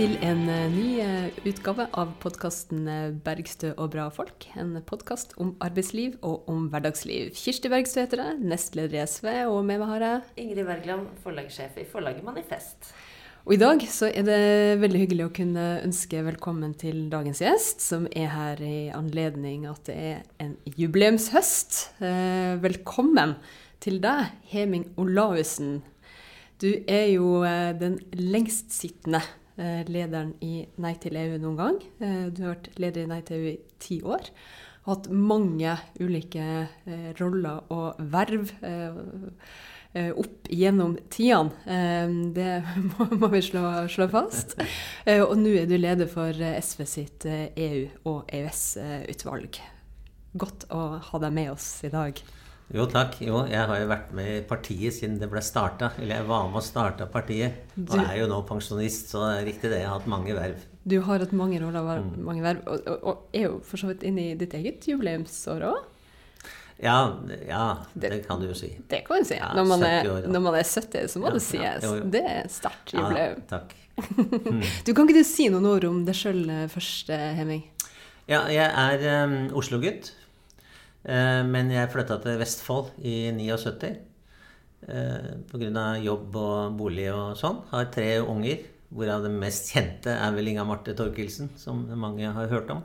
Til en eh, ny eh, utgave av podkasten eh, 'Bergstø og bra folk'. En podkast om arbeidsliv og om hverdagsliv. Kirsti Bergstø heter jeg, nestleder i SV, og med meg har jeg Ingrid Wergeland, forlagssjef i forlaget Manifest. Og i dag så er det veldig hyggelig å kunne ønske velkommen til dagens gjest, som er her i anledning at det er en jubileumshøst. Velkommen til deg, Heming Olaussen. Du er jo den lengstsittende lederen i Nei til EU noen gang. Eh, du har vært leder i Nei til EU i ti år. Hatt mange ulike eh, roller og verv eh, eh, opp gjennom tidene. Eh, det må, vi slå, slå fast. Eh, og nå er du leder for eh, SV sitt eh, EU- og EØS-utvalg. Godt å ha deg med oss i dag. Jo, takk. Jo, jeg har jo vært med i partiet siden det ble starta. Eller jeg var med og starta partiet. Og Du- er jo nå pensjonist, så det er riktig det. Jeg har hatt mange verv. Du har hatt mange roller og Mm. mange verv, og, og, og er jo for så vidt inne i ditt eget jubileumsår òg. Ja, ja Det- det kan du jo si. Det kan du si. Ja, når, man er, år, ja. når man er 70, så må det sies. Det er sterkt Ja, jubileum. takk. Du, Kan ikke du si noen ord om deg sjøl først, Heming? Hemming? Ja, jeg er um, Oslo-gutt. Eh, men jeg flytta til Vestfold i 79. Uh, Pga. jobb og bolig og sånn. Har tre unger, hvorav den mest kjente er vel Inga Marte Torkelsen, som mange har hørt om.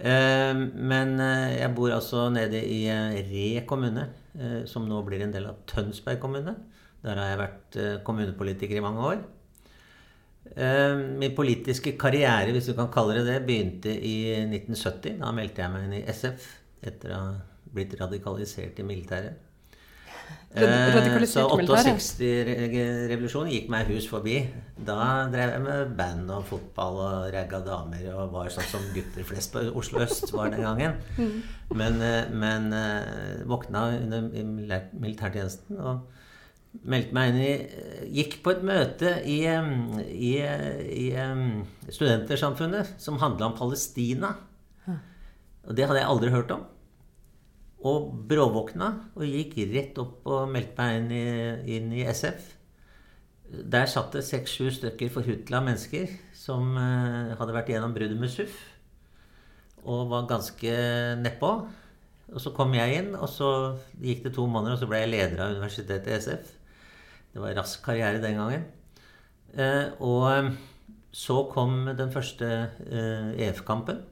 Eh, men eh, jeg bor altså nede i eh, Re kommune, eh, som nå blir en del av Tønsberg kommune. Der har jeg vært eh, kommunepolitiker i mange år. Eh, Min politiske karriere, hvis du kan kalle det det, begynte i 1970. Da meldte jeg meg inn i SF etter å ha blitt radikalisert i militæret. Eh, Så 68-revolusjonen gikk meg hus forbi. Da drev jeg med band og fotball og ragga damer og var sånn som gutter flest på Oslo øst var den gangen. Mm. Men, eh, men eh, våkna under militærtjenesten og meldte meg inn i Gikk på et møte i, i, i Studentersamfunnet som handla om Palestina. Og det hadde jeg aldri hørt om. Og bråvåkna og gikk rett opp og meldte meg inn i, inn i SF. Der satt det seks-sju stykker forhutla mennesker som eh, hadde vært gjennom bruddet med SUF. Og var ganske nedpå. Og så kom jeg inn, og så gikk det to måneder, og så ble jeg leder av universitetet i SF. Det var rask karriere den gangen. Eh, og så kom den første eh, EF-kampen.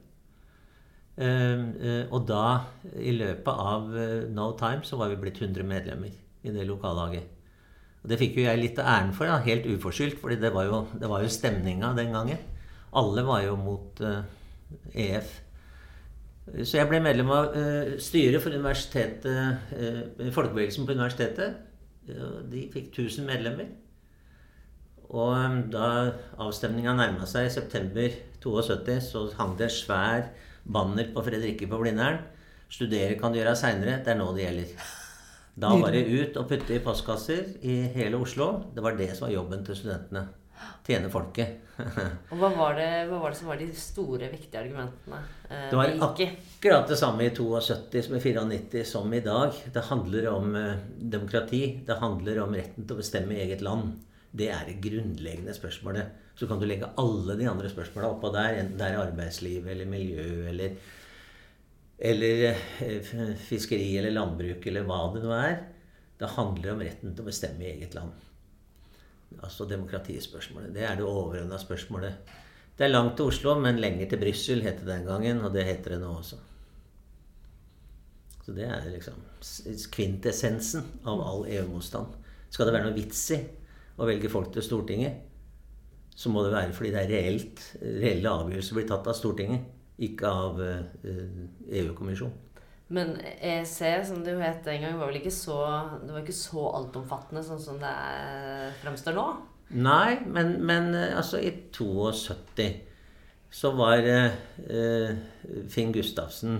Eh, eh, og da, i løpet av eh, no time, så var vi blitt 100 medlemmer i det lokallaget. Og det fikk jo jeg litt av æren for, da, helt uforskyldt, fordi det var jo, det jo stemninga den gangen. Alle var jo mot uh, EF. Så jeg ble medlem av uh, styret for universitetet, uh, folkebevegelsen på universitetet. De fikk 1000 medlemmer. Og eh, da avstemninga nærma seg i september 72, så hang det en svær banner på Fredrikke på Blindern. 'Studere kan du gjøre seinere. Det er nå det gjelder'. Da var det ut og putte i postkasser i hele Oslo. Det var det som var jobben til studentene. Tjene folket. Og hva var, det, hva var det som var de store, viktige argumentene? Eh, Det var akkurat det samme i 72 som i 94 som i dag. Det handler om eh, demokrati. Det handler om retten til å bestemme i eget land. Det er det grunnleggende spørsmålet. Så kan du legge alle de andre spørsmåla oppå der, enten det er arbeidsliv eller miljø eller, eller eh, fiskeri eller landbruk eller hva det nå er. Det handler om retten til å bestemme i eget land. Altså demokratispørsmålet. Det er det overordna spørsmålet. Det er langt til Oslo, men lenger til Brussel, het det den gangen. Og det heter det nå også. Så det er liksom kvintessensen av all EU-motstand. Skal det være noe vits i å velge folk til Stortinget, så må det være fordi det er reelt, reelle avgjørelser blir tatt av Stortinget, ikke av eh, EU-kommisjonen. Men EEC, som det jo het den gang, var vel ikke så, det var ikke så altomfattende sånn som det fremstår nå? Nei, men, men eh, altså i 72 så var eh, Finn Gustavsen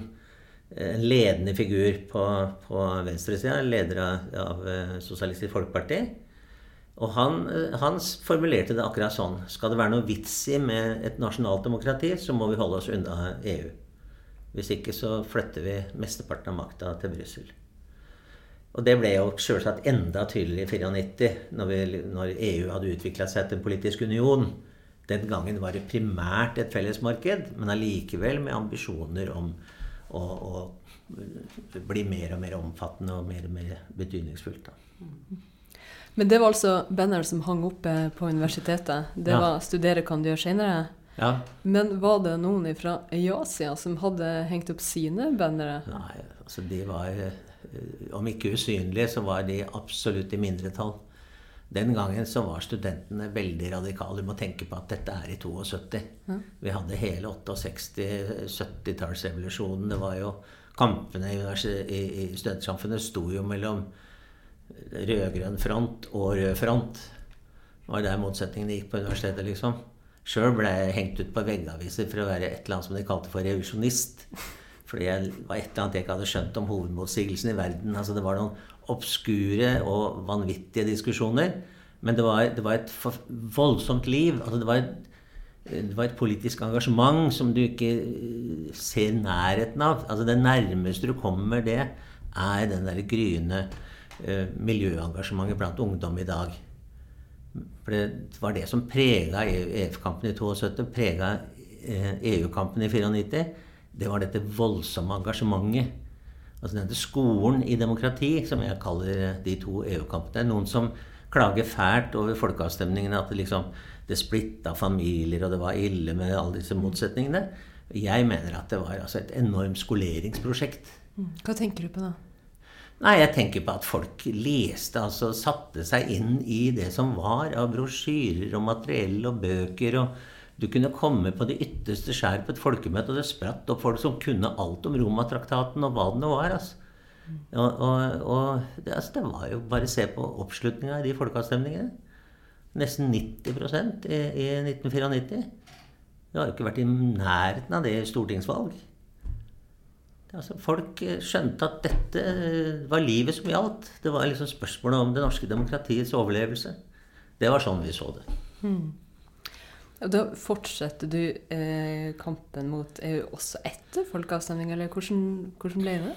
eh, en ledende figur på, på venstresida, leder av, av Sosialistisk Folkeparti. Og han, eh, han formulerte det akkurat sånn. Skal det være noe vits i med et nasjonalt demokrati, så må vi holde oss unna EU. Hvis ikke så flytter vi mesteparten av makta til Brussel. Og det ble jo selvsagt enda tydeligere i 94, når, når EU hadde utvikla seg til en politisk union. Den gangen var det primært et fellesmarked, men allikevel med ambisjoner om å, å bli mer og mer omfattende og mer og mer betydningsfullt. Da. Men det var altså banner som hang oppe på universitetet. Det Ja. var 'Studere kan du gjøre seinere'. Ja, Men var det noen fra Øyasia som hadde hengt opp sine bannere? Nei, altså de var eh, Om ikke usynlige, så var de absolutt i mindretall. Den gangen så var studentene veldig radikale. Du må tenke på at dette er i 72. Vi hadde hele 68-, 70-tallsrevolusjonen. Det var jo Kampene i, i studentsamfunnet sto jo mellom rød-grønn front og rød front. Det var der motsetningene gikk på universitetet, liksom. Sjøl ble jeg hengt ut på veggaviser for å være et eller annet som de kalte for revisjonist. Fordi jeg var et eller annet jeg ikke hadde skjønt om hovedmotsigelsen i verden. Altså Det var noen obskure og vanvittige diskusjoner. Men det var, det var et voldsomt liv. Altså det var et det var et politisk engasjement som du ikke eh, ser nærheten av. Altså Det nærmeste du kommer det, er den der gryende miljøengasjementet blant ungdom i dag. For det var det som prega EF-kampen i 72, prega EU-kampen i 94. Det var dette voldsomme engasjementet. Altså denne skolen i demokrati, som jeg kaller de to EU-kampene. Noen som klager fælt over folkeavstemningene, at det liksom det splitta familier, og det var ille med alle disse motsetningene. Jeg mener at det var altså et enormt skoleringsprosjekt. Hva tenker du på da? Nei, jeg tenker på at folk leste, altså satte seg inn i det som var av brosjyrer og materiell og bøker. og Du kunne komme på det ytterste skjær på et folkemøte, og det spratt opp folk som kunne alt om Romatraktaten og hva det nå var. altså. Og, og, og det, altså, det var jo bare å se på oppslutninga i de folkeavstemningene. Nesten 90 i, i 1994. Det har jo ikke vært i nærheten av det i stortingsvalg. Altså, folk eh, skjønte at dette eh, var livet som gjaldt. Det var liksom spørsmålet om det norske demokratiets overlevelse. Det var sånn vi så det. Og da fortsetter du eh, kampen mot EU også etter folkeavstemning, eller hvordan, hvordan ble det?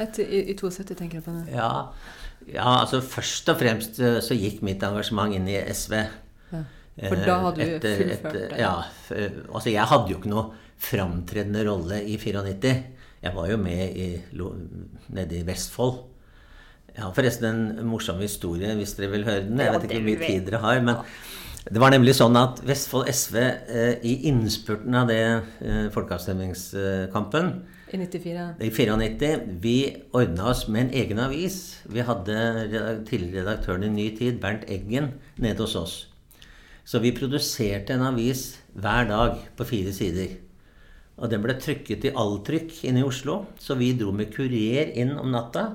Etter, i, I 72, tenker jeg på nå. Ja, ja, altså først og fremst eh, så gikk mitt engasjement inn i SV. Ja. For da hadde du Etter- fullført det? Ja. Altså jeg hadde jo ikke noe framtredende rolle i 94. Jeg var jo med i, nede i Vestfold. Jeg har forresten en morsom historie, hvis dere vil høre den. Jeg vet ikke hvor mye tid dere har. men det var nemlig sånn at Vestfold SV eh, i innspurten av det eh, folkeavstemningskampen I 94? i 94 Vi ordna oss med en egen avis. Vi hadde redak- tidligere redaktøren i Ny Tid, Bernt Eggen, nede hos oss. Så vi produserte en avis hver dag på fire sider. Og den ble trykket i alltrykk inne i Oslo. Så vi dro med kurer inn om natta,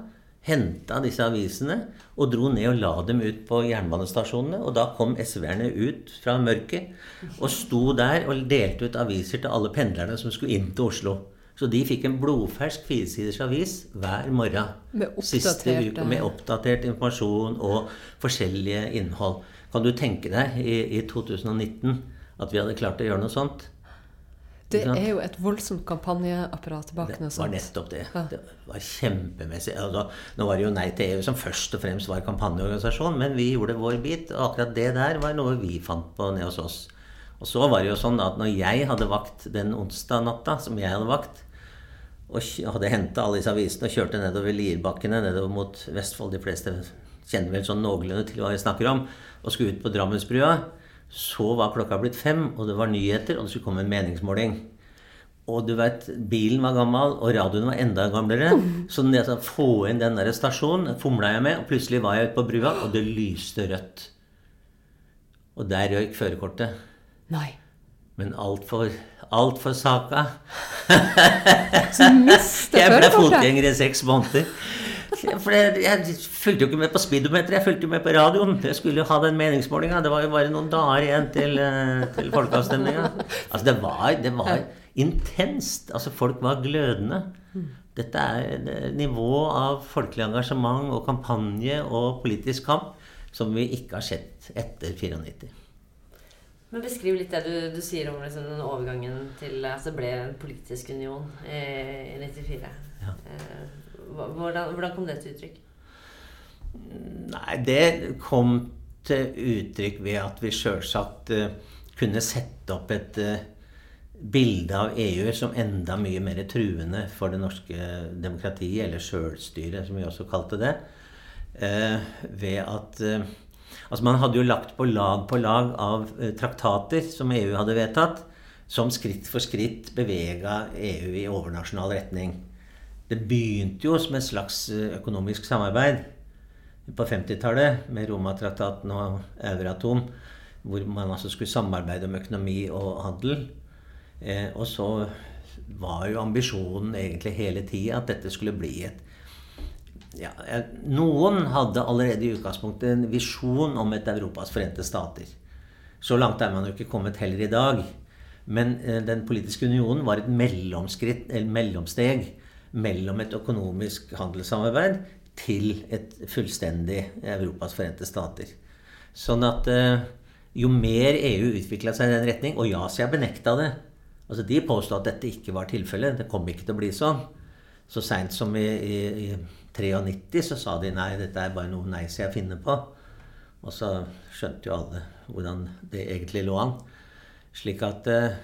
henta disse avisene og dro ned og la dem ut på jernbanestasjonene. Og da kom SV-erne ut fra mørket og sto der og delte ut aviser til alle pendlerne som skulle inn til Oslo. Så de fikk en blodfersk firesiders avis hver morgen. Med Siste uke med oppdatert informasjon og forskjellige innhold. Kan du tenke deg i, i 2019 at vi hadde klart å gjøre noe sånt? Det er jo et voldsomt kampanjeapparat bak Det var sånt. nettopp det. Ja. Det var kjempemessig. Altså, nå var det jo Nei til EU som først og fremst var kampanjeorganisasjon, men vi gjorde vår bit. Og akkurat det der var noe vi fant på nede hos oss. Og så var det jo sånn at når jeg hadde vakt den onsdag natta, som jeg hadde vakt, og hadde henta alle disse avisene og kjørte nedover Lierbakkene, nedover mot Vestfold De fleste kjenner vel sånn noenlunde til hva vi snakker om. Og skulle ut på Drammensbrua. Så var klokka blitt fem, og det var nyheter, og det skulle komme en meningsmåling. Og du vet, bilen var gammel, og radioen var enda gamlere. Så når jeg sa få inn den der stasjonen, fomla jeg med, og plutselig var jeg ute på brua, og det lyste rødt. Og der røyk førerkortet. Nei. Men altfor alt for saka. Så mista Jeg ble førerkortet! fotgjenger i seks måneder. For jeg, fulgte jo ikke med på speedometeret, jeg fulgte jo med på radioen. Jeg skulle jo ha den meningsmålinga. Det var jo bare noen dager igjen til, eh, til folkeavstemninga. Altså, det var, det var intenst. Altså, folk var glødende. Dette er nivået nivå av folkelig engasjement og kampanje og politisk kamp som vi ikke har sett etter 94. Men Beskriv litt det du, du sier om liksom, den overgangen til det ble en politisk union eh, i 94. Ja. Eh, hvordan, hvordan kom det til uttrykk? Nei, det kom til uttrykk ved at vi sjølsagt eh, kunne sette opp et uh, bilde av EU som enda mye mer truende for det norske demokratiet, eller sjølstyret, som vi også kalte det, uh, ved at Altså Man hadde jo lagt på lag på lag av traktater som EU hadde vedtatt, som skritt for skritt bevega EU i overnasjonal retning. Det begynte jo som et slags økonomisk samarbeid på 50-tallet med Romatraktaten og Euratom, hvor man altså skulle samarbeide om økonomi og handel. Eh, og så var jo ambisjonen egentlig hele tida at dette skulle bli et ja, Noen hadde allerede i utgangspunktet en visjon om et Europas forente stater. Så langt er man jo ikke kommet heller i dag. Men eh, Den politiske unionen var et mellomskritt, eller mellomsteg mellom et økonomisk handelssamarbeid til et fullstendig Europas forente stater. Sånn at eh, jo mer EU utvikla seg i den retning Og ja-sida benekta det. Altså De påstod at dette ikke var tilfellet. Det kom ikke til å bli sånn. Så seint som i, i, i 93 så sa de nei, dette er bare noe nei-sida finner på. Og så skjønte jo alle hvordan det egentlig lå an. Slik at eh,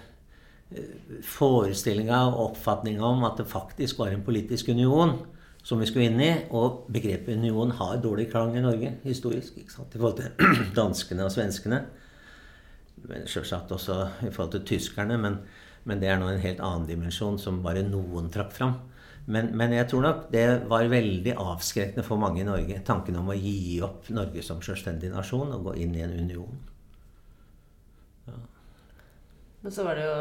forestillinga og oppfatninga om at det faktisk var en politisk union, som vi skulle inn i. Og begrepet union har dårlig klang i Norge historisk i forhold til danskene og svenskene. Men Selvsagt også i forhold til tyskerne, men, men, det er nå en helt annen dimensjon som bare noen trakk fram. Men, men, jeg tror nok det var veldig avskrekkende for mange i Norge. Tanken om å gi opp Norge som selvstendig nasjon og gå inn i en union. Men så var det jo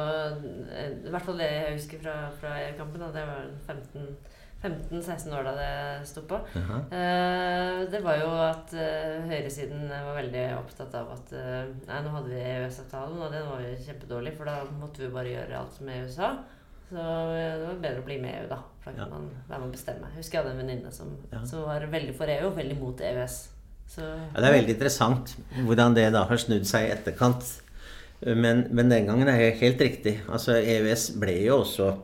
I hvert fall det jeg husker fra, fra kampen, det var 15 15-16 år da det sto på. Uh -huh. uh, det var jo at uh, høyresiden var veldig opptatt av at Nei, nå hadde vi EØS-avtalen, og den var jo kjempedårlig, for da måtte vi bare gjøre alt som EU sa. Så det var bedre å bli med EU, da. For da kan ja. man være med å bestemme. Jeg husker jeg hadde en venninne som, ja. som, var veldig for EU og veldig mot EØS. Så, ja, det er veldig interessant hvordan det da har snudd seg i etterkant. Men, men den gangen er det helt riktig. Altså EØS ble jo også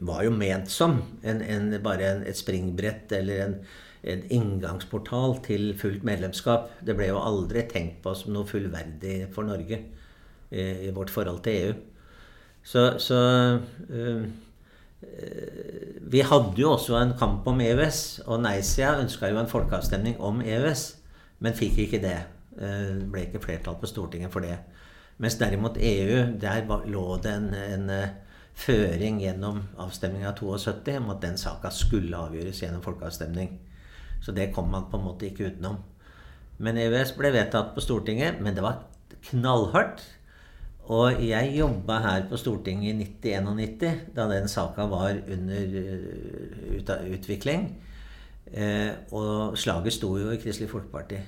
var jo ment som en, en, bare et springbrett eller en, en, inngangsportal til fullt medlemskap. Det ble jo aldri tenkt på som noe fullverdig for Norge i, i vårt forhold til EU. Så, så øh, Vi hadde jo også en kamp om EØS, og nei-sida ønska jo en folkeavstemning om EØS, men fikk ikke det. Det uh, ble ikke flertall på Stortinget for det. Mens derimot EU, der lå det en, en føring gjennom avstemninga av 72 om at den saka skulle avgjøres gjennom folkeavstemning. Så det kom man på en måte ikke utenom. Men EØS ble vedtatt på Stortinget, men det var knallhardt. Og jeg jobba her på Stortinget i 1991, da den saka var under uh, utvikling. Eh, og slaget sto jo i Kristelig Folkeparti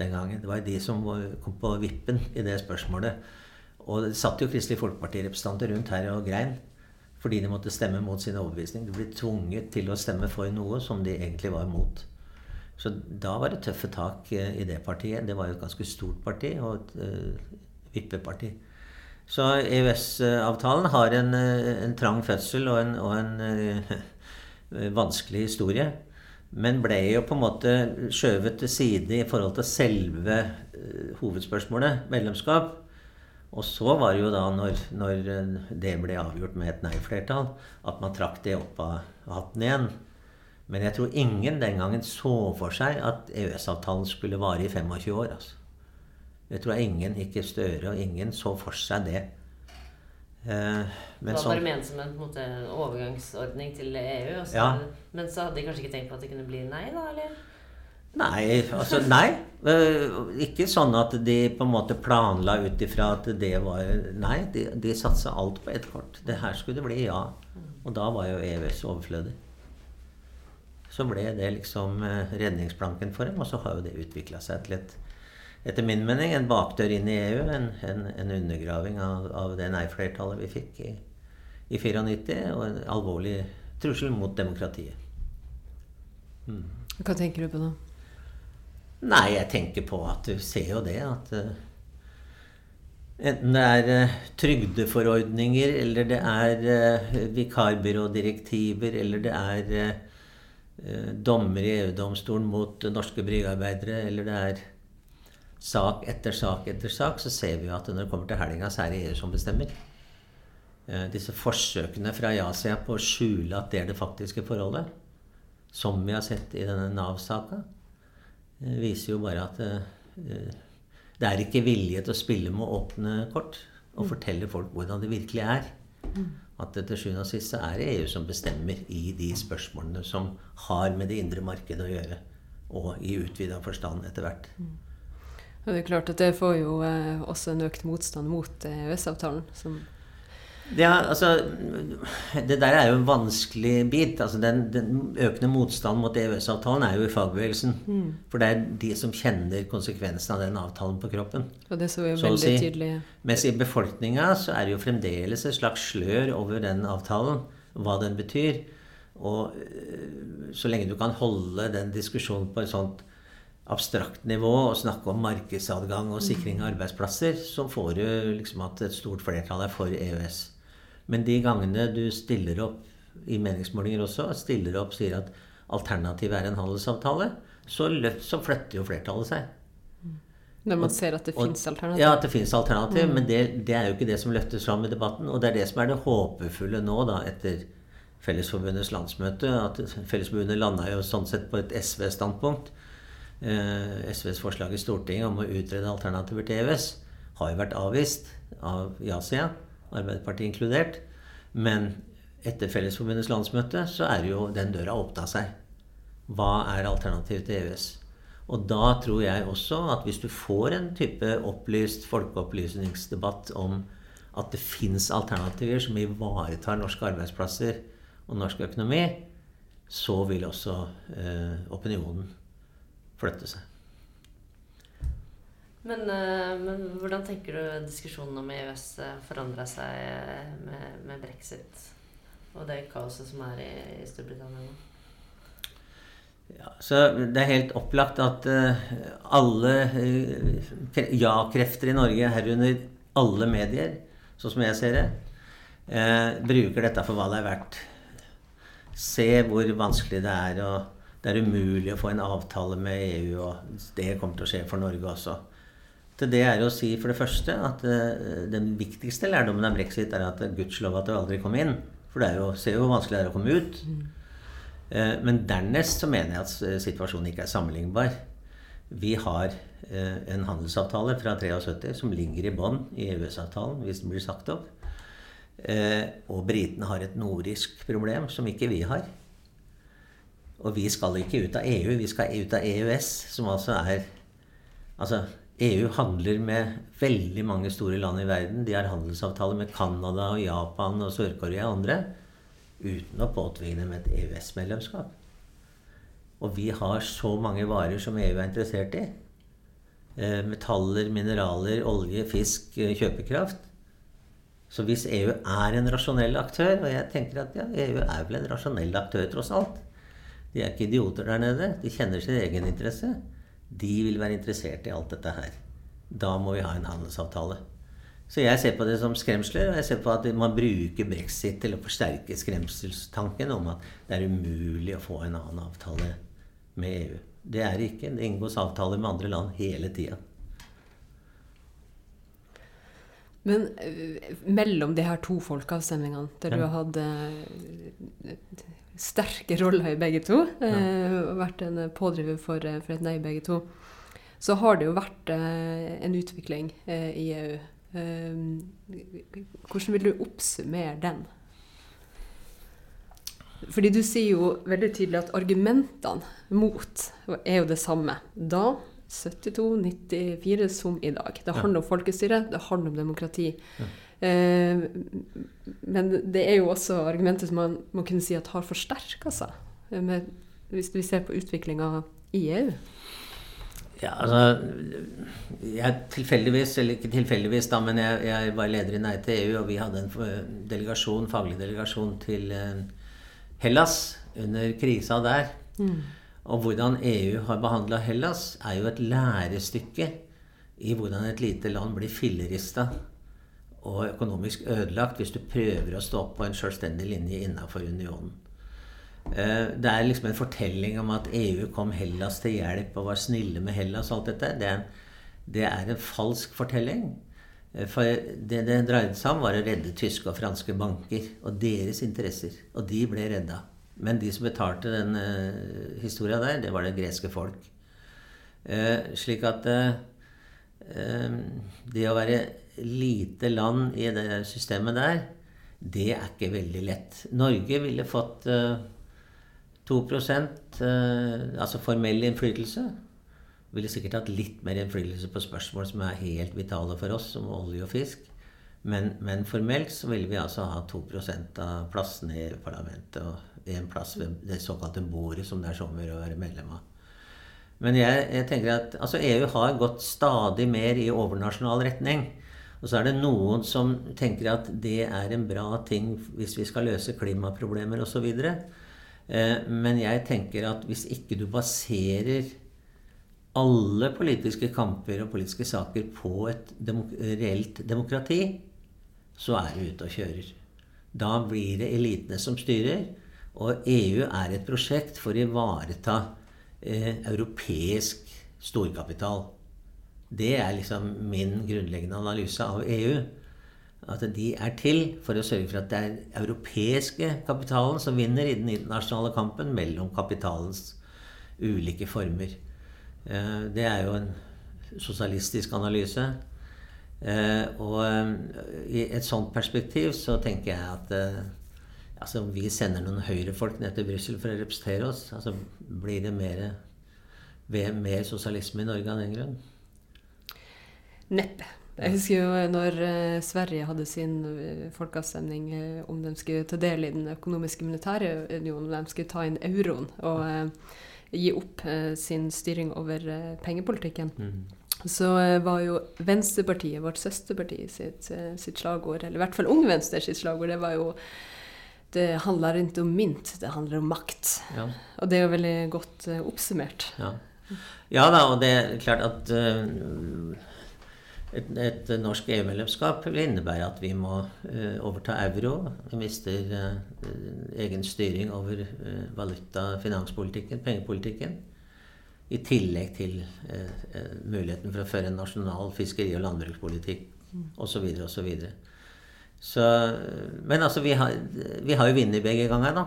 den gangen. Det var de som kom på vippen i det spørsmålet. Og det satt jo Kristelig Folkeparti-representanter rundt her og grein fordi de måtte stemme mot sin overbevisning. De ble tvunget til å stemme for noe som de egentlig var mot. Så da var det tøffe tak eh, i det partiet. Det var jo et ganske stort parti og et uh, vippeparti. Så EØS-avtalen har en, eh, en, trang fødsel og en, og en uh, vanskelig historie. Men ble jo på en måte skjøvet til side i forhold til selve uh, hovedspørsmålet, medlemskap. Og så var det jo da, når, når det ble avgjort med et nei-flertall, at man trakk det opp av hatten igjen. Men jeg tror ingen den gangen så for seg at EØS-avtalen skulle vare i 25 år. altså. Det tror ingen, ikke Støre og ingen, så for seg det. Eh, det var bare ment som en, måte, overgangsordning til EU. Også, ja. Men så hadde de kanskje ikke tenkt på at det kunne bli nei, da? eller? Nei, altså nei. Eh, ikke sånn at de på en måte planla ut ifra at det var Nei, de, de satsa alt på ett kort. Det her skulle det bli ja. Og da var jo EØS overflødig. Så ble det liksom eh, redningsplanken for dem, og så har jo det utvikla seg til et etter min mening en bakdør inn i EU. En, en, en undergraving av, av det nei-flertallet vi fikk i, i 94, og en alvorlig trussel mot demokratiet. Mm. Hva tenker du på da? Nei, jeg tenker på at du ser jo det at uh, Enten det er uh, trygdeforordninger, eller det er uh, vikarbyrådirektiver, eller det er dommer i EU-domstolen mot norske bryggearbeidere, eller det er sak etter sak etter sak, så ser vi jo at når det kommer til helga, så er det EU som bestemmer. Eh, disse forsøkene fra ja-sida på å skjule at det er det faktiske forholdet, som vi har sett i denne Nav-saka, eh, viser jo bare at eh, det er ikke vilje til å spille med åpne kort og mm. fortelle folk hvordan det virkelig er. Mm. At det til sjuende og sist er det EU som bestemmer i de spørsmålene som har med det indre markedet å gjøre, og i utvida forstand etter hvert. Mm. Det er klart at det får jo eh, også en økt motstand mot EØS-avtalen. som ja, altså Det der er jo en vanskelig bit. altså Den, den økende motstanden mot EØS-avtalen er jo i fagbevegelsen. Mm. For det er de som kjenner konsekvensene av den avtalen på kroppen. Og det så jo veldig si. tydelig. Mens i befolkninga så er det jo fremdeles et slags slør over den avtalen. Hva den betyr. Og øh, så lenge du kan holde den diskusjonen på et sånt abstrakt nivå og snakke om markedsadgang og sikring av arbeidsplasser, så får du liksom at et stort flertall er for EØS. Men de gangene du stiller opp i meningsmålinger også, stiller opp sier at alternativet er en handelsavtale, så, løft, så flytter jo flertallet seg. Når man ser at det fins alternativ? Ja, at det fins alternativ. Mm. Men det, det, er jo ikke det som løftes fram i debatten. Og det er det som er det håpefulle nå, da, etter Fellesforbundets landsmøte. At Fellesforbundet landa jo sånn sett på et SV-standpunkt. Eh, SVs forslag i Stortinget om å utrede alternativer til EØS har jo vært avvist av ja-sida. Arbeiderpartiet inkludert. Men etter Fellesforbundets landsmøte så er jo den døra åpna seg. Hva er alternativet til EØS? Og da tror jeg også at hvis du får en type opplyst folkeopplysningsdebatt om at det fins alternativer som ivaretar norske arbeidsplasser og norsk økonomi, så vil også eh, opinionen flytte seg. Men, eh, men, hvordan tenker du diskusjonen om EØS eh, forandra seg eh, med, med, brexit og det kaoset som er i, i Storbritannia nå? Ja, så Det er helt opplagt at alle ja-krefter i Norge, herunder alle medier, sånn som jeg ser det, eh, bruker dette for hva det er verdt. Se hvor vanskelig det er. og Det er umulig å få en avtale med EU, og det kommer til å skje for Norge også. Til det er å si for det første at uh, den viktigste lærdommen av brexit er at gudskjelov at du aldri kom inn. For det er jo, ser jo hvor vanskelig det er å komme ut. Uh, men dernest så mener jeg at eh, situasjonen ikke er sammenlignbar. Vi har en handelsavtale fra 73 som ligger i bånn i EØS-avtalen hvis den blir sagt opp. og britene har et nordisk problem som ikke vi har. Og vi skal ikke ut av EU, vi skal ut av EØS, som altså er Altså, EU handler med veldig mange store land i verden. De har handelsavtaler med Canada og Japan og Sør-Korea og andre. Uten å påtvinge dem et EØS-medlemskap. Og vi har så mange varer som EU er interessert i. Eh, metaller, mineraler, olje, fisk, eh, kjøpekraft. Så hvis EU er en rasjonell aktør, og jeg tenker at ja, EU er vel en rasjonell aktør tross alt De er ikke idioter der nede. De kjenner sin egen interesse de vil være interessert i alt dette her. Da må vi ha en handelsavtale. Så jeg ser på det som skremsler, og jeg ser på at man bruker brexit til å forsterke skremselstanken om at det er umulig å få en annen avtale med EU. Det er det ikke. Det inngås avtaler med andre land hele tida. Men uh, mellom de her to folkeavstemningene, der ja. du har hatt uh, sterke roller i begge to, eh, og vært en pådriver for, eh, for, et nei begge to, så har det jo vært eh, en utvikling eh, i EU. Eh, hvordan vil du oppsummere den? Fordi du sier jo veldig tydelig at argumentene mot er jo det samme. Da 72, 94 som i dag. Det handler om folkestyre, det handler om demokrati. Ja. Eh, men det er jo også argumenter som man må kunne si at har forsterka seg, med, hvis vi ser på utviklinga i EU. Ja, altså jeg Tilfeldigvis, eller ikke tilfeldigvis, da, men jeg, jeg, var leder i Nei til EU, og vi hadde en delegasjon, faglig delegasjon til eh, Hellas under krisa der. Mm. Og hvordan EU har behandla Hellas, er jo et lærestykke i hvordan et lite land blir fillerista og økonomisk ødelagt hvis du prøver å stå på en selvstendig linje innafor unionen. Eh, det er liksom en fortelling om at EU kom Hellas til hjelp og var snille med Hellas og alt dette. Det er en, det er en falsk fortelling. Eh, for det det dreide seg om, var å redde tyske og franske banker og deres interesser. Og de ble redda. Men de som betalte den uh, historia der, det var det greske folk. Uh, slik at uh, det å være lite land i det systemet der, det er ikke veldig lett. Norge ville fått uh, 2 altså formell innflytelse ville sikkert hatt litt mer innflytelse på spørsmål som er helt vitale for oss, som olje og fisk. Men, men formelt så ville vi altså ha 2% av plassene i parlamentet og én plass ved det såkalte bordet, som det er sommer å være medlem av. Men jeg, jeg, tenker at altså EU har gått stadig mer i overnasjonal retning. Og så er det noen som tenker at det er en bra ting hvis vi skal løse klimaproblemer osv. Eh, men jeg tenker at hvis ikke du baserer alle politiske kamper og politiske saker på et demok reelt demokrati, så er du ute og kjører. Da blir det elitene som styrer. Og EU er et prosjekt for å ivareta eh, europeisk storkapital. Det er liksom min grunnleggende analyse av EU. At de er til for å sørge for at det er europeiske kapitalen som vinner i den internasjonale kampen mellom kapitalens ulike former. Eh, det er jo en sosialistisk analyse. Eh, og eh, i et sånt perspektiv så tenker jeg at altså, vi sender noen høyrefolk ned til Brussel for å representere oss. Altså, blir det mer, mer sosialisme i Norge av den grunn? Neppe. Jeg husker jo når Sverige hadde sin folkeavstemning om de skulle ta del i den økonomiske militære unionen, om de skulle ta inn euroen. og gi opp eh, sin styring over eh, pengepolitikken. Mm. Så eh, var jo Venstrepartiet, vårt søsterparti, sitt, sitt, slagord, eller i hvert fall Ung Venstre sitt slagord, det var jo det handler ikke om mynt, det handler om makt. Ja. Og det er jo veldig godt oppsummert. Ja. ja. da, og det er klart at uh, et, et norsk EU-medlemskap vil innebære at vi må uh, overta euro. Vi mister uh, egen styring over uh, valuta-, finanspolitikken, pengepolitikken. I tillegg til muligheten for å føre en nasjonal fiskeri- og landbrukspolitikk osv. osv. Men altså, vi har, vi har jo vunnet begge ganger, da.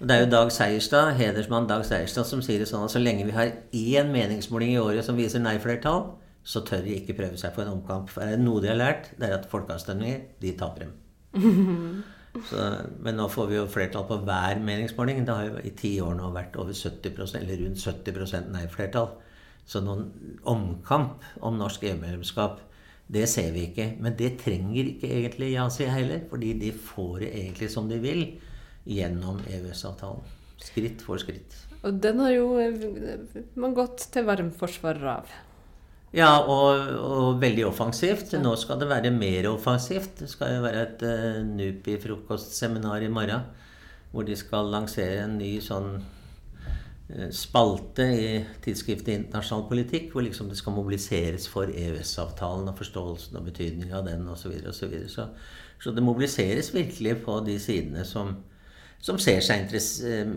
Og Det er jo Dag Seierstad, hedersmann Dag Seierstad som sier det sånn at så lenge vi har én meningsmåling i året som viser nei-flertall, så tør de ikke prøve seg på en omkamp. For det noe de har lært, det er at folkeavstemninger, de taper dem. Så, men nå får vi jo flertall på hver meningsmåling. Det har jo i ti år nå vært over 70 eller rundt 70% nei-flertall. Så noen omkamp om norsk EU-medlemskap, det ser vi ikke. Men det trenger ikke egentlig ja-sida heller, fordi de får det egentlig som de vil gjennom EØS-avtalen. Skritt for skritt. Og den har jo man gått til varm forsvarer av. Ja, og, og, veldig offensivt. Nå skal det være mer offensivt. Det skal jo være et uh, NUPI-frokostseminar i morgen hvor de skal lansere en ny sånn uh, spalte i tidsskriftet Internasjonal politikk, hvor liksom det skal mobiliseres for EØS-avtalen og forståelsen og betydningen av den osv. Så, så, videre. så Så det mobiliseres virkelig på de sidene som, som ser seg uh,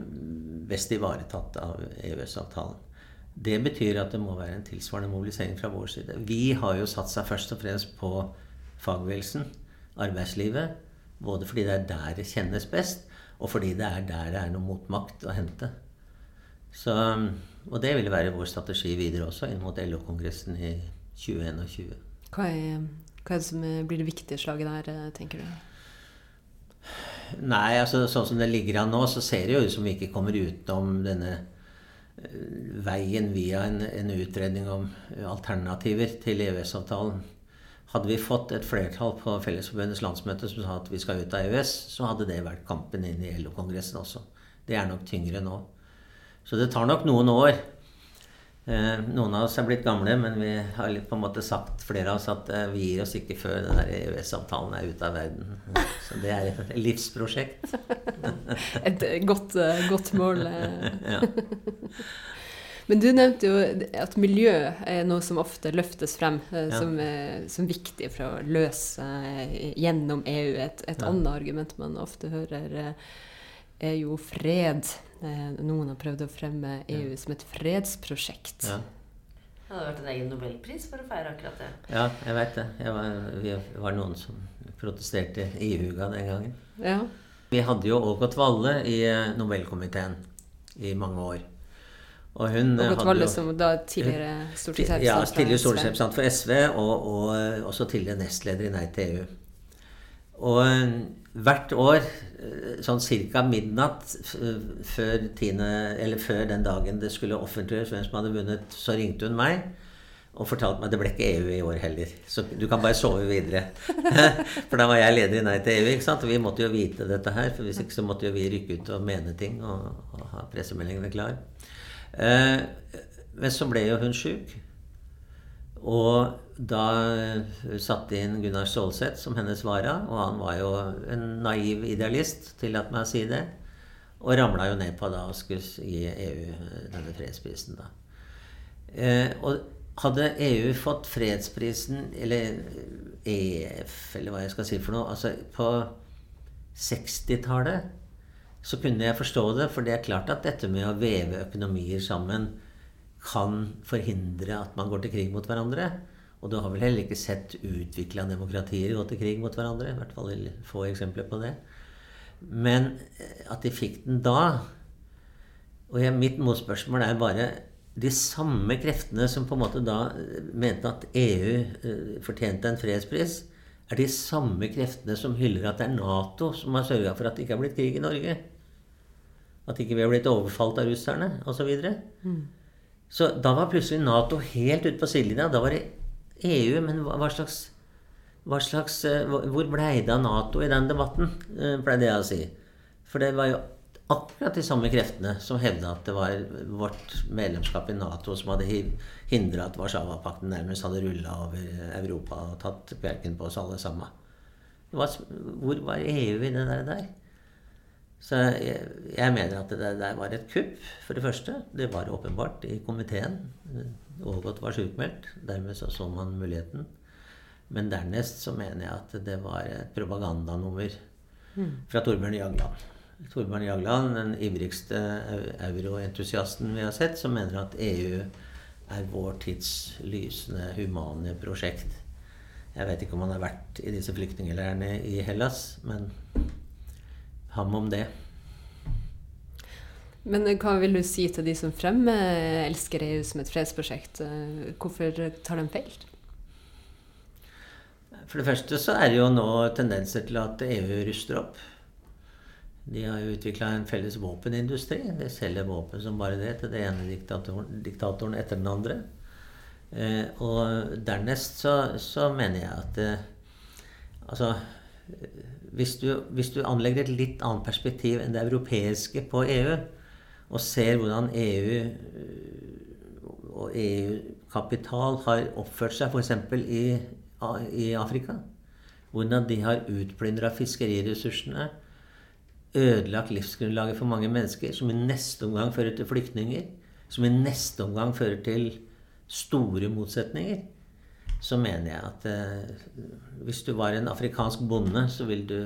best ivaretatt av EØS-avtalen. Det betyr at det må være en tilsvarende mobilisering fra vår side. Vi har jo satt seg først og fremst på fagbevegelsen, arbeidslivet. Både fordi det er der det kjennes best, og fordi det er der det er noe motmakt å hente. Så, og det vil være vår strategi videre også, inn mot LO-kongressen i 2021. Hva hva er det som blir det viktige slaget der, tenker du? Nei, altså sånn som det ligger an nå, så ser det jo ut som vi ikke kommer utenom denne veien via en, en, utredning om alternativer til EØS-avtalen. Hadde vi fått et flertall på Fellesforbundets landsmøte som sa at vi skal ut av EØS, så hadde det vært kampen inn i LO-kongressen også. Det er nok tyngre nå. Så det tar nok noen år. Eh, noen av oss er blitt gamle, men vi har på en måte sagt flere av oss at eh, vi gir oss ikke før den EØS-avtalen er ute av verden. Så det er et livsprosjekt. et godt, eh, godt mål. ja. Men du nevnte jo at miljø er noe som ofte løftes frem ja. som, som, viktig for å løse gjennom EU. Et, et ja. annet argument man ofte hører, er jo fred. Eh, noen har prøvd å fremme EU som et fredsprosjekt. Ja. Det hadde vært en egen nobelpris for å feire akkurat det. Ja, jeg veit det. Jeg var, vi var noen som protesterte ihuga den gangen. Ja. Vi hadde jo Ågot Valle i eh, Nobelkomiteen i mange år. Og hun eh, hadde Valle jo- som da tidligere stortingsrepresentant Ja, tidligere SV. stortingsrepresentant for SV, og, og også tidligere nestleder i Nei til EU. Og hvert år, eh, sånn ca. midnatt før, tine, før den dagen det skulle offentliggjøres hvem som hadde vunnet, så ringte hun meg og fortalte meg at det ble ikke EU i år heller. Så du kan bare sove videre. for da var jeg leder i Nei til EU, ikke sant? og vi måtte jo vite dette her. For hvis ikke så måtte jo vi rykke ut og mene ting og, og ha pressemeldingene klar. Eh, men så ble jo hun sjuk. Og da eh, satte inn Gunnar Stålseth som hennes vara, og han var jo en naiv idealist, tillat meg å si det. Og ramla jo ned på da å skulle gi EU denne fredsprisen, da. Eh, og hadde EU fått fredsprisen, eller EF, eller hva jeg skal si for noe, altså på 60-tallet, så kunne jeg forstå det, for det er klart at dette med å veve økonomier sammen kan forhindre at man går til krig mot hverandre. Og du har vel heller ikke sett utvikla demokratier gå til krig mot hverandre. I hvert fall få eksempler på det. Men eh, at de fikk den da Og jeg, mitt motspørsmål er bare de samme kreftene som på en måte da eh, mente at EU eh, fortjente en fredspris, er de samme kreftene som hyller at det er Nato som har sørga for at det ikke har blitt krig i Norge. At ikke vi har blitt overfalt av russerne osv. Så, videre. så da var plutselig Nato helt ute på sidelinja. Da var det EU, men hva, hva slags, hva slags eh, hvor- blei det av Nato i den debatten, eh, pleide jeg å si. For det var jo akkurat de samme kreftene som hevda at det var vårt medlemskap i Nato som hadde hindra at Warszawapakten nærmest hadde rulla over Europa og tatt kverken på oss alle sammen. Hvor var EU i det der? Så jeg, jeg mener at det der var et kupp, for det første. Det var åpenbart i komiteen. Ågot var sjukmeldt. Dermed så så man muligheten. Men dernest så mener jeg at det var et propagandanummer fra Torbjørn Jagland. Torbjørn Jagland, den ivrigste euroentusiasten vi har sett, som mener at EU er vår tids lysende humane prosjekt. Jeg vet ikke om han har vært i disse flyktningleirene i Hellas, men ham om det. Men eh, hva vil du si til de som fremmer elsker EU som et fredsprosjekt? Eh, Hvorfor tar de feil? For det første så er det jo nå tendenser til at EU ruster opp. De har jo utvikla en felles våpenindustri. De selger våpen som bare det til den ene diktatoren, diktatoren etter den andre. Eh, og dernest så, så mener jeg at Altså hvis du, hvis du anlegger et litt annet perspektiv enn det europeiske på EU, og ser hvordan EU øh, og EU-kapital har oppført seg f.eks. I, i Afrika. Hvordan de har utplyndra fiskeriressursene, ødelagt livsgrunnlaget for mange mennesker, som i neste omgang fører til flyktninger, som i neste omgang fører til store motsetninger, så mener jeg at eh, hvis du var en afrikansk bonde, så vil du,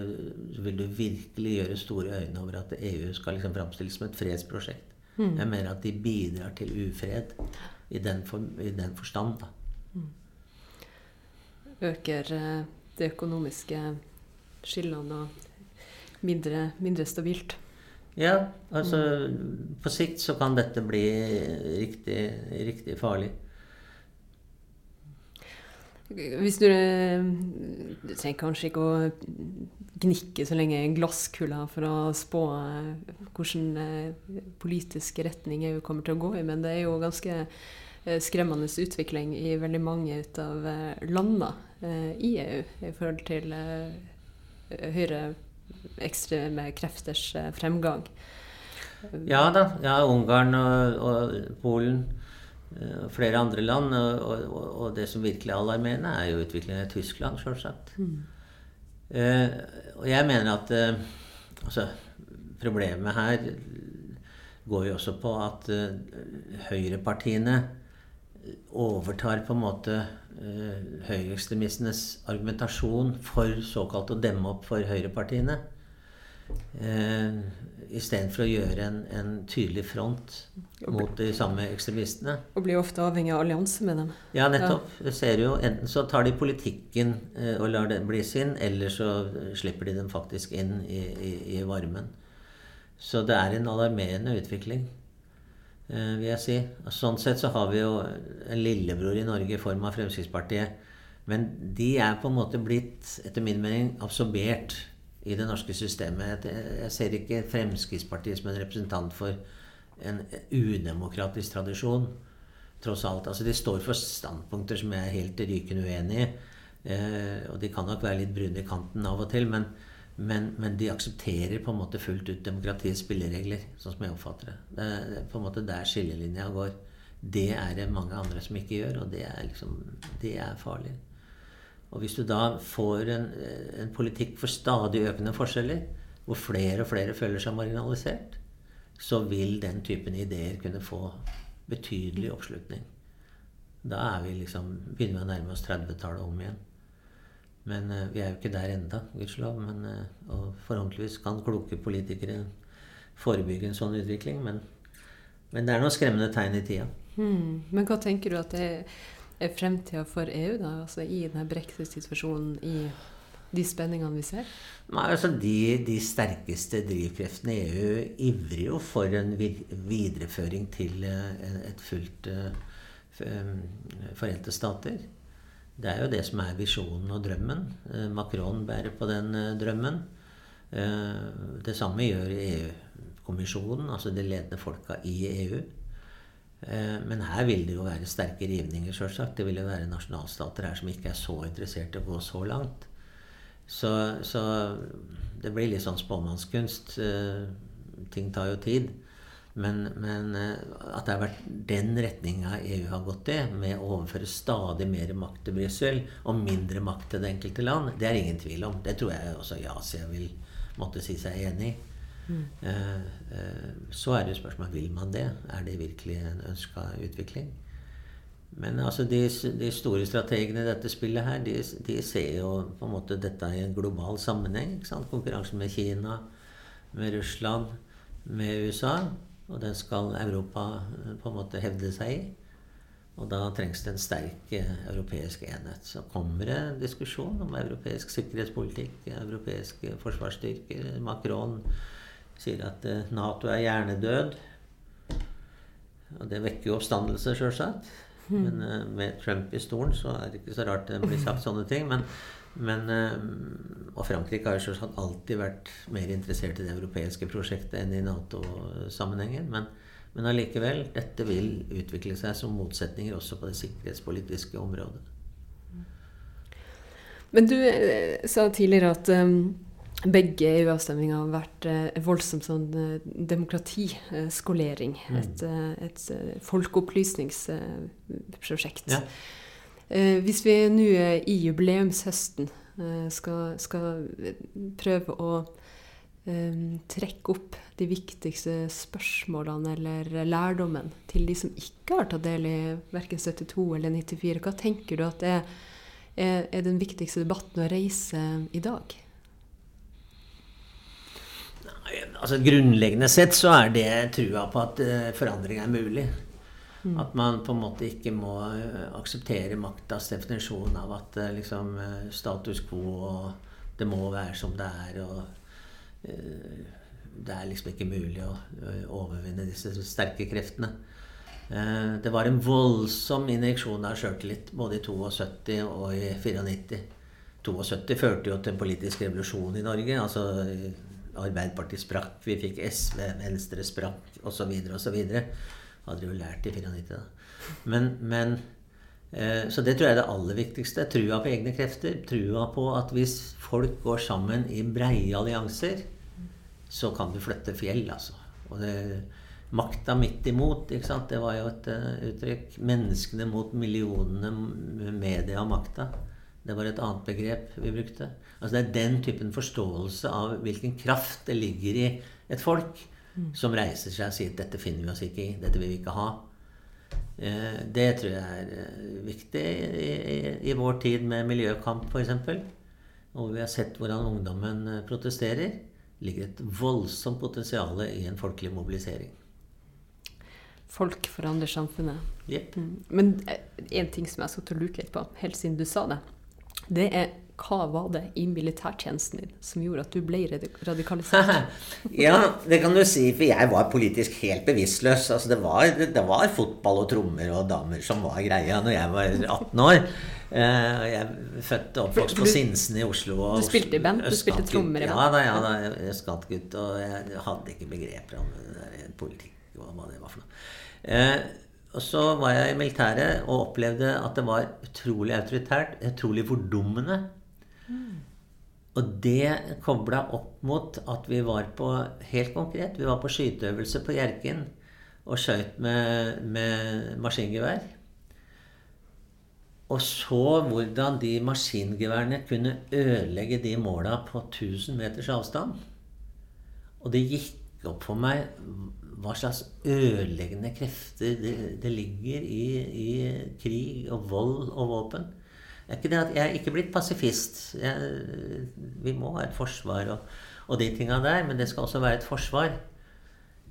vil du virkelig gjøre store øyne over at EU skal liksom framstilles som et fredsprosjekt. Jeg mener at de bidrar til ufred i den, for, i den forstand. da. Øker eh, de økonomiske skillene og mindre, mindre stabilt? Ja, altså på sikt så kan dette bli riktig, riktig farlig. Hvis du, eh, du trenger kanskje ikke å gnikke så lenge i glasskula for å spå eh, hvilken eh, politisk retning EU kommer til å gå i, men det er jo ganske skremmende utvikling i veldig mange av landene i EU i forhold til høyre ekstreme krefters fremgang. Ja da. Ja, Ungarn og, og Polen flere andre land. Og, og, og det som virkelig er alarmerende, er jo utviklingen i Tyskland, sjølsagt. Eh, og jeg mener at uh, altså, problemet her går jo også på at uh, høyrepartiene overtar på en måte uh, høyreekstremistenes argumentasjon for såkalt å demme opp for høyrepartiene. Eh, Istedenfor å gjøre en, en, tydelig front mot de samme ekstremistene. Og blir ofte avhengig av allianse med dem. Ja, nettopp. Ja. ser jo, Enten så tar de politikken eh, og lar det bli sin, eller så slipper de dem faktisk inn i, i, i varmen. Så det er en alarmerende utvikling, eh, vil jeg si. Sånn sett så har vi jo en lillebror i Norge i form av Fremskrittspartiet. Men de er på en måte blitt, etter min mening, absorbert i det norske systemet. Jeg ser ikke Fremskrittspartiet som en representant for en udemokratisk tradisjon. Tross alt. Altså, de står for standpunkter som jeg er helt rykende uenig i. Eh, og de kan nok være litt brune i kanten av og til, men, men, men, de aksepterer på en måte fullt ut demokratiets spilleregler, sånn som jeg oppfatter det. Det er på en måte der skillelinja går. Det er det mange andre som ikke gjør, og det er, liksom, det er farlig. Og hvis du da får en, en, politikk for stadig økende forskjeller, hvor flere og flere føler seg marginalisert, så vil den typen ideer kunne få betydelig oppslutning. Da er vi liksom, begynner vi å nærme oss 30-tallet om igjen. Men uh, vi er jo ikke der enda, gudskjelov. Uh, og forhåpentligvis kan kloke politikere forebygge en sånn utvikling. Men, men det er noen skremmende tegn i tida. Hmm. Men hva tenker du at det er er fremtida for EU, da? Altså i denne brexit-situasjonen, i de spenningene vi ser? Nei, altså de, de, sterkeste drivkreftene i EU ivrer jo for en videreføring til eh, et fullt uh, Forente stater. Det er jo det som er visjonen og drømmen. Macron bærer på den drømmen. det samme gjør EU-kommisjonen, altså de ledende folka i EU. Eh, men her vil det jo være sterke rivninger, sjølsagt. Det vil jo være nasjonalstater her som ikke er så interessert i å gå så langt. Så, så det blir litt sånn spåmannskunst. Eh, ting tar jo tid. Men, men, eh, at det har vært den retninga EU har gått i, med å overføre stadig mer makt til Brussel og mindre makt til det enkelte land, det er ingen tvil om. Det tror jeg også Jasia vil måtte si seg enig i. Mm. Eh, eh, så er det spørsmålet vil man det. Er det virkelig en ønska utvikling? Men altså de, de, store strategene i dette spillet her, de, de, ser jo på en måte dette i en global sammenheng. Konkurransen med Kina, med Russland, med USA. Og den skal Europa eh, på en måte hevde seg i. Og da trengs det en sterk europeisk enhet. Så kommer det en diskusjon om europeisk sikkerhetspolitikk, europeiske forsvarsstyrker. Macron sier at eh, Nato er hjernedød. Og det vekker jo oppstandelse, sjølsagt. Mm. Men uh, med Trump i stolen så er det ikke så rart det blir sagt sånne ting. Men, men uh, og Frankrike har jo selvsagt alltid vært mer interessert i det europeiske prosjektet enn i Nato-sammenhengen. Men, men allikevel, dette vil utvikle seg som motsetninger også på det sikkerhetspolitiske området. Men du sa tidligere at um, begge EU-avstemninger har vært eh, voldsomt sånn eh, demokratiskolering. Mm. Et, eh, et eh, folkeopplysningsprosjekt. Ja. Eh, hvis vi nå i jubileumshøsten skal, skal, prøve å trekke opp de viktigste spørsmålene eller lærdommen til de som ikke har tatt del i verken 72 eller 94, hva tenker du at det er, er den viktigste debatten å reise i dag? Altså Grunnleggende sett så er det trua på at uh, forandring er mulig. Mm. At man på en måte ikke må uh, akseptere maktas definisjon av at uh, liksom status quo og det må være som det er. og Det er liksom ikke mulig å overvinne disse sterke kreftene. Det var en voldsom injeksjon av sjøltillit både i 72 og i 94. 72 førte jo til en politisk revolusjon i Norge. altså Arbeiderpartiet sprakk, vi fikk SV, Venstre sprakk, osv., osv. Hadde jo lært i 94, da. Men, men eh, Så det tror jeg er det aller viktigste. Trua på egne krefter. Trua på at hvis folk går sammen i breie allianser, så kan du flytte fjell, altså. Og det, makta midt imot, ikke sant? det var jo et uh, uttrykk. Menneskene mot millionene media og makta. Det var et annet begrep vi brukte. Altså Det er den typen forståelse av hvilken kraft det ligger i et folk, mm. som reiser seg og sier at 'dette finner vi oss ikke i', 'dette vil vi ikke ha'. Eh, det tror jeg er eh, viktig i, vår tid med miljøkamp, f.eks. Og vi har sett hvordan ungdommen protesterer. protesterer. ligger et voldsomt potensial i en folkelig mobilisering. Folk forandrer samfunnet. Yep. Mm. Men en ting som jeg har satt og lurt litt på helt siden du sa det, det er hva var det i militærtjenesten din som gjorde at du ble radikalisert? ja, det kan du si, for jeg var politisk helt bevisstløs. Altså, det, var, det var fotball og trommer og damer som var greia når jeg var 18 år. Eh, jeg er født og oppvokst på Sinsen i Oslo. du spilte i band? Du spilte trommer i band? Ja da, ja da. Skattgutt. Og jeg hadde ikke begreper om politikk og hva det var for noe. Eh, og så var jeg i militæret og opplevde at det var utrolig autoritært, utrolig fordummende. Og det kobla opp mot at vi var på Helt konkret, vi var på skyteøvelse på Hjerkinn og skøyt med, med maskingevær. Og så hvordan de maskingeværene kunne ødelegge de måla på 1000 meters avstand. Og det gikk opp for meg hva slags ødeleggende krefter det, det ligger i, i krig og vold og våpen. Er ikke det at jeg er ikke blitt pasifist. Jeg, vi må ha et forsvar og, og de tinga der, men det skal også være et forsvar.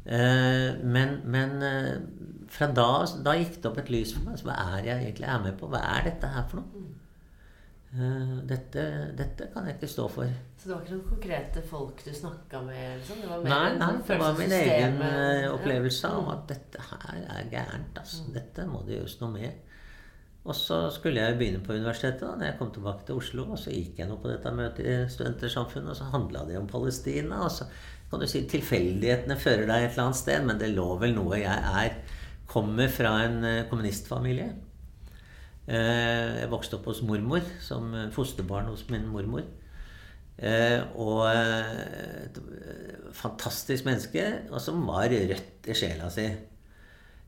Eh, men, men eh, fra da, da gikk det opp et lys for meg. Så hva er jeg egentlig er med på? Hva er dette her for noe? Eh, dette, dette, kan jeg ikke stå for. Så det var ikke noen konkrete folk du snakka med? Liksom? Det var nei, nei, sånn det var min egen opplevelse opplevelse av at dette her er gærent. Altså. Mm. Dette må det gjøres noe med. Og så skulle jeg begynne på universitetet. da når jeg kom tilbake til Oslo. Og så gikk jeg nå på dette møtet i Studentersamfunnet, og så handla det om Palestina. Og så kan du si tilfeldighetene fører deg et eller annet sted, men det lå vel noe Jeg er kommer fra en eh, kommunistfamilie. Eh, jeg vokste opp hos mormor som fosterbarn hos min mormor. Eh, og et fantastisk menneske, og som var rødt i sjela si.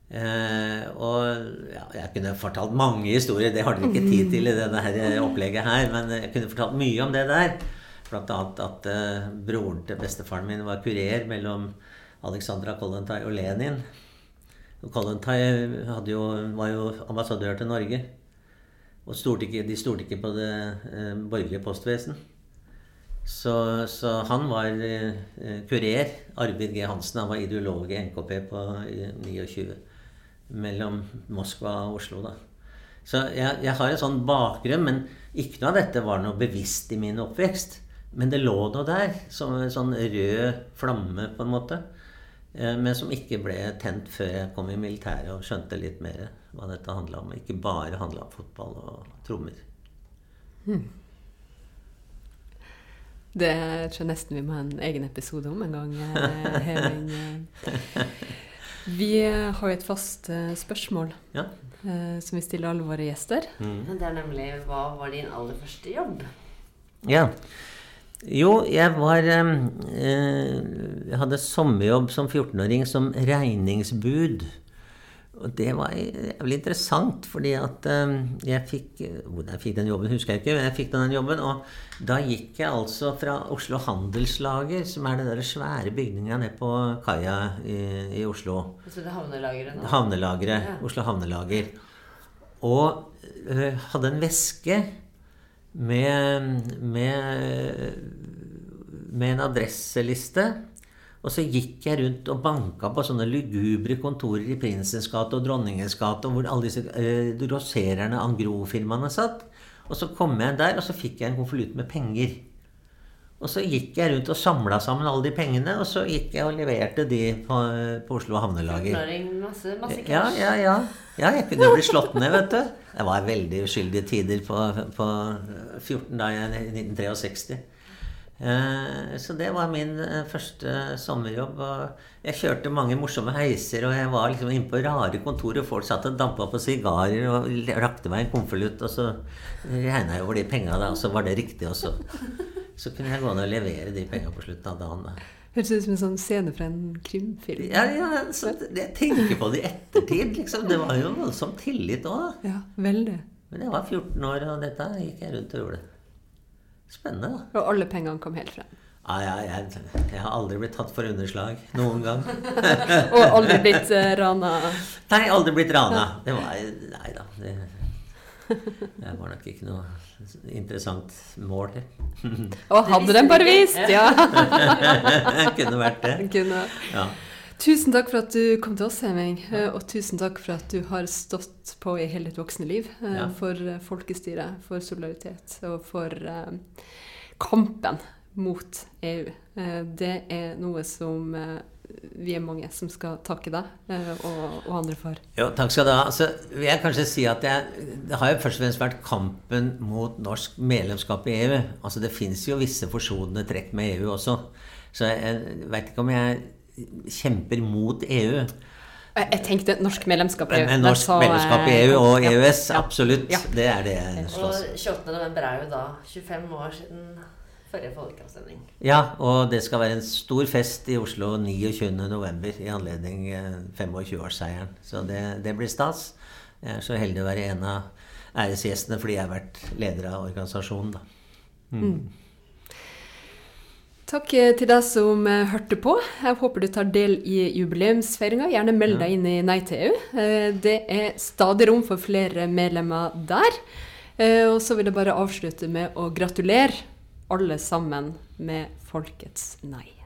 Eh, og ja, jeg kunne fortalt mange historier. Det har dere ikke tid til i her eh, opplegget her. Men jeg kunne fortalt mye om det der. Blant annet at eh, broren til bestefaren min var kurer mellom Alexandra Kollontai og Lenin. Og Kollontai jo, var jo ambassadør til Norge. Og stolte ikke, de stolte ikke på det eh, borgerlige postvesen. Så, så, han var kurer. Arvid G. Hansen han var ideolog i NKP på 29 mellom Moskva og Oslo. da. Så jeg, jeg, har en sånn bakgrunn, men ikke noe av dette var noe bevisst i min oppvekst. Men det lå noe der, som en sånn rød flamme, på en måte. Eh, men som ikke ble tent før jeg kom i militæret og skjønte litt mer hva dette handla om. Ikke bare handla om fotball og trommer. Hmm. Det tror jeg nesten vi må ha en egen episode om en gang. Eh, Heving. Vi har jo et fast uh, spørsmål ja. uh, som vi stiller alle våre gjester. Mm. Det er nemlig hva var din aller første jobb? Ja. Jo, jeg var eh, Jeg hadde sommerjobb som 14-åring som regningsbud og det var jævlig interessant, fordi at ehm, jeg fikk Hvordan jeg fikk den jobben, husker jeg ikke, men jeg fikk den jobben. Og da gikk jeg altså fra Oslo Handelslager, som er den der svære bygninga nede på kaia i, i Oslo. Så det havnelageret nå? Havnelageret. Ja. Oslo Havnelager. Og øh, hadde en veske med, med, med en adresseliste og så gikk jeg rundt og banka på sånne lugubre kontorer i Prinsens gate og Dronningens gate, hvor alle disse eh, roserende Angro-firmaene satt. Og så kom jeg der, og så fikk jeg en konvolutt med penger. Og så gikk jeg rundt og samla sammen alle de pengene, og så gikk jeg og leverte de på, på Oslo havnelager. Masse, masse. Ja, ja, ja. ja, jeg kunne bli slått ned, vet du. Det var veldig uskyldige tider på, på 14 da jeg i 1963. Eh, så det var min eh, første sommerjobb. Og jeg kjørte mange morsomme heiser, og jeg var liksom inne på rare kontorer. Folk satt og dampa på sigarer og rakte meg en konvolutt, og så regna jeg over de penga, og så var det riktig, også. så, kunne jeg gå ned og levere de penga på slutten av dagen. Høres ut som en sånn scene fra en krimfilm. Ja, ja så Jeg tenker på det i ettertid. liksom. Det var jo voldsom tillit òg. Ja, veldig. Men jeg var 14 år, og dette gikk jeg rundt og gjorde. Spennende, da. Og alle pengene kom helt frem? Ah, ja jeg, jeg, har aldri blitt tatt for underslag noen gang. og aldri blitt uh, rana? Nei, aldri blitt rana. Det var Nei da. Det, Det var nok ikke noe interessant mål. Og hadde den bare visst, ja! Kunne vært det. Kunne. Ja. Tusen takk for at du kom til oss, Heming. Ja. Og tusen takk for at du har stått på i hele ditt voksne liv eh, Ja. for folkestyret, for solidaritet og for eh, kampen mot EU. Eh, Det er noe som eh, vi er mange som skal takke deg eh, og, og andre for. Jo, takk skal du ha. Altså, vil jeg kanskje si at jeg, Det har jo først og fremst vært kampen mot norsk medlemskap i EU. Altså Det fins jo visse forsonende trekk med EU også. Så jeg veit ikke om jeg kjemper mot EU. Jeg, tenkte norsk medlemskap i EU. Men, norsk så, eh, medlemskap i EU og ja, EØS, ja. absolutt. Ja. Det er det jeg Og slåss 28. november er jo da 25 år siden forrige folkeavstemning. Ja, og det skal være en stor fest i Oslo 29.11. i anledning eh, 25-årsseieren. Så det, det blir stas. Jeg er så heldig å være en av æresgjestene fordi jeg har vært leder av organisasjonen. da. Mm. Takk eh, til deg som eh, hørte på. Jeg håper du tar del i jubileumsfeiringa. Gjerne meld deg inn i Nei til EU. Eh, Det er stadig rom for flere medlemmer der. Og så vil jeg bare avslutte med å gratulere alle sammen med folkets nei.